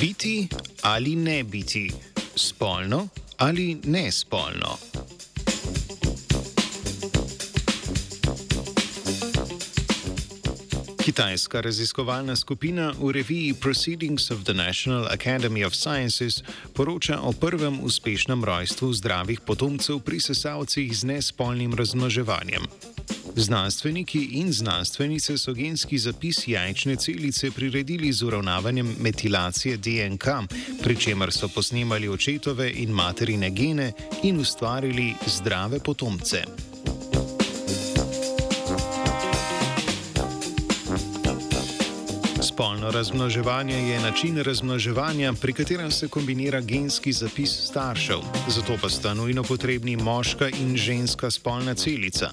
Biti ali ne biti, spolno ali ne spolno. Kitajska raziskovalna skupina v reviji Proceedings of the National Academy of Sciences poroča o prvem uspešnem rojstvu zdravih potomcev pri sesalcih z nespolnim razmnoževanjem. Znanstveniki in znanstvenice so genski zapis jajčne celice priredili z uravnavanjem metilacije DNK, pri čemer so posnemali očetove in materine gene in ustvarili zdrave potomce. Spolno razmnoževanje je način razmnoževanja, pri katerem se kombinira genski zapis staršev, zato pa sta nujno potrebni moška in ženska spolna celica.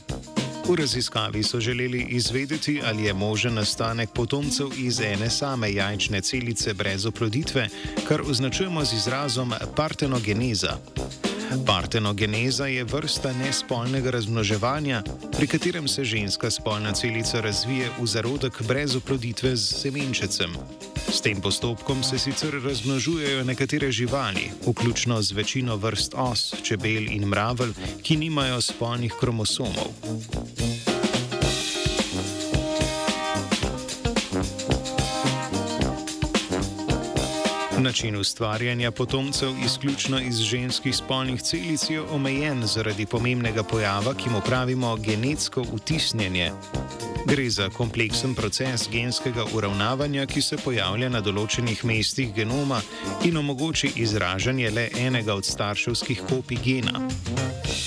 V raziskavi so želeli izvedeti, ali je možen nastanek potomcev iz ene same jajčne celice brez oploditve, kar označujemo z izrazom partenogeneza. Partenogeneza je vrsta nespolnega razmnoževanja, pri katerem se ženska spolna celica razvije v zarodek brez oploditve z semenčecem. S tem postopkom se sicer razmnožujejo nekatere živali, vključno z večino vrst os, čebel in mravelj, ki nimajo spolnih kromosomov. Način ustvarjanja potomcev izključno iz ženskih spolnih celic je omejen zaradi pomembnega pojava, ki mu pravimo genetsko utisnjenje. Gre za kompleksen proces genskega uravnavanja, ki se pojavlja na določenih mestih genoma in omogoči izražanje le enega od starševskih kopij gena.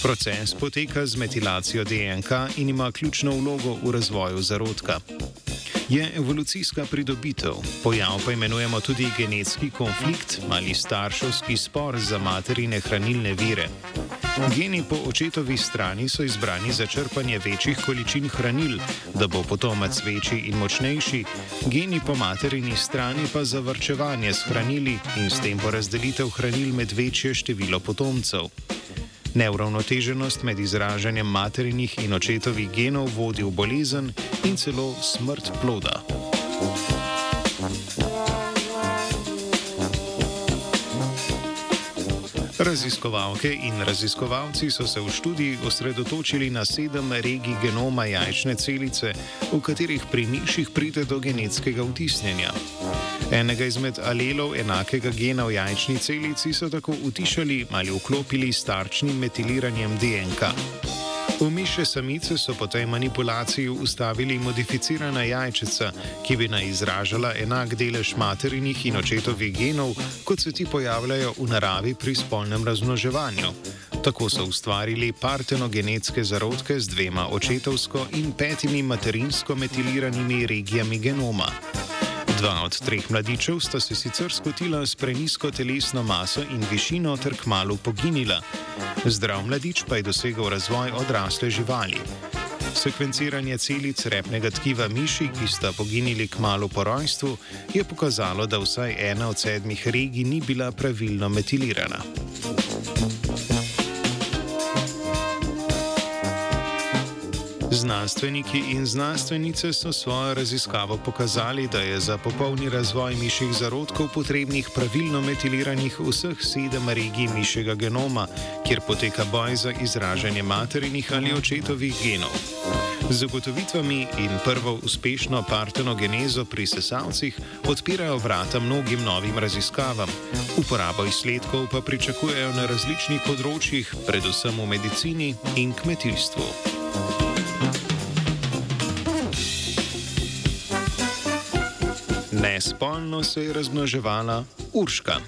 Proces poteka z metilacijo DNK in ima ključno vlogo v razvoju zarodka. Je evolucijska pridobitev, pojav pa imenujemo tudi genetski konflikt ali starševski spor za materine hranilne vire. Geni po očetovi strani so izbrani za črpanje večjih količin hranil, da bo potomec večji in močnejši, geni po materini strani pa za vrčevanje s hranili in s tem porazdelitev hranil med večje število potomcev. Neuravnoteženost med izražanjem materinih in očetovih genov vodi v bolezen in celo smrt ploda. Raziskovalke in raziskovalci so se v študiji osredotočili na sedem regij genoma jajčne celice, v katerih pri miših pride do genetskega vtisnjenja. Enega izmed alelov enakega gena v jajčni celici so tako utišali ali vklopili s tarčnim metiliranjem DNK. V miše samice so po tej manipulaciji ustavili modificirana jajčica, ki bi naj izražala enak delež materinih in očetovih genov, kot se ti pojavljajo v naravi pri spolnem razmnoževanju. Tako so ustvarili partenogenetske zarodke z dvema očetovsko in petimi materinsko metiliranimi regijami genoma. Dva od treh mladičev sta se sicer skotila s prenisko telesno maso in višino ter kmalo poginila. Zdrav mladič pa je dosegel razvoj odrasle živali. Sekvenciranje celic repnega tkiva miši, ki sta poginili kmalo po rojstvu, je pokazalo, da vsaj ena od sedmih regij ni bila pravilno metilirana. Znanstveniki in znanstvenice so svojo raziskavo pokazali, da je za popolni razvoj mišjih zarodkov potrebnih pravilno metiliranih vseh sedem regij mišjega genoma, kjer poteka boj za izražanje materinih ali očetovih genov. Z zagotovitvami in prvo uspešno partenogenezo pri sesalcih odpirajo vrata mnogim novim raziskavam. Uporabo izsledkov pa pričakujejo na različnih področjih, predvsem v medicini in kmetijstvu. Nespolno se je razmnoževala Urška.